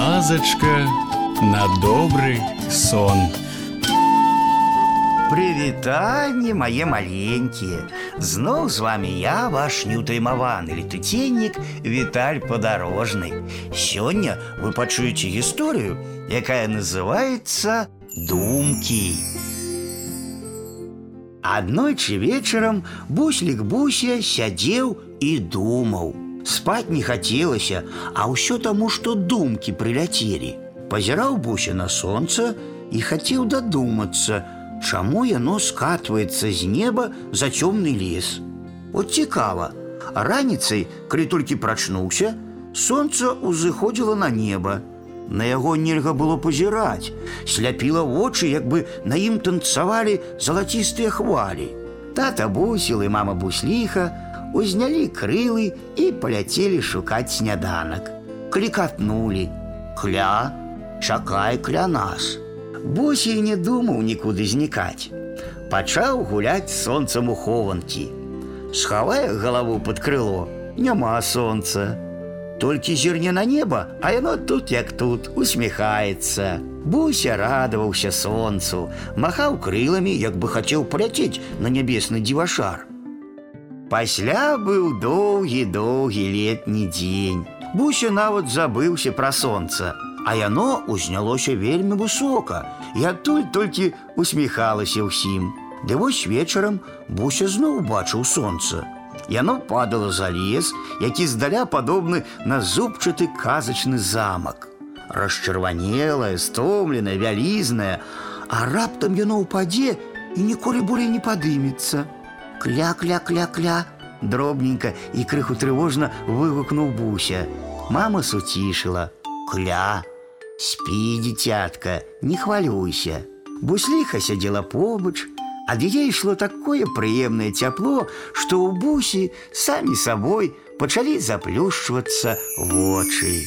казачка на добрый сон. Прывітанне мае маленькія. Зноў з вами я, ваш неўтаймаваны летуценнік Віталь падарожны. Сёння вы пачуеце гісторыю, якая называецца думкі. Аднойчы вечарам буслік Буся сядзеў і думаў. Спаць не хацелася, а ўсё таму, што думкі прыляцелі. Пазіраў Буся на сонца і хацеў дадумацца, чаму яно скатваецца з неба за цёмны лес. От цікава, раніцай, калі толькі прачнуўся, сонца ўзыходзіла на неба. На яго нельга было пазіраць, сляпіла вочы, як бы на ім танцавалі залацістыя хвалі. Тата бусіл і мама бусліха узнялі крылы і паляцелі шукаць сняданак. Клікатнулі: Кля, чакай кля нас. Босій не думаў нікуды знікаць. Пачаў гуляць сонцам у хованкі. Схавае галаву пад крыло, няма сонца. Толькі зірне на неба, а яно тут як тут усміхаецца. Буся радаваўся сонцу, махаў крыламі, як бы хацеў паляцець на нябесны дзівашар. Пасля быў доўгі-доўгі летні дзень. Буся нават забыўся пра сонца, а яно узнялося вельмі высока і адтуль толькі усміхалася ўсім. Ды вось вечарам Буся зноў бачыў сонца. Яно падала за лес, які здаля падобны на зубчаты казачны замак. Расчырванелае, стомленае, вялізнае, а раптам яно ўпадзе і ніколі болей не падымецца. Кля-кля-кля-кля, дробненька і крыху трывожна выгукнуў Буся. Мама суцішыла: « Кля, спі, дзіцятка, не хвалюйся. Бусліха сядзела побач, ад яе ішло такое прыемнае цяпло, што ў бусі самі сабой пачалі заплюшчвацца вочы.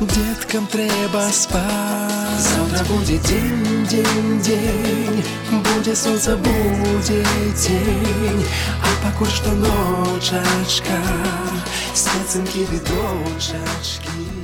деткам трэба спаць. Завтра будзе дзень, дзень, дзень, будзе сонца, будзе дзень, а пакуль што ночачка, спецынкі ды дочачкі.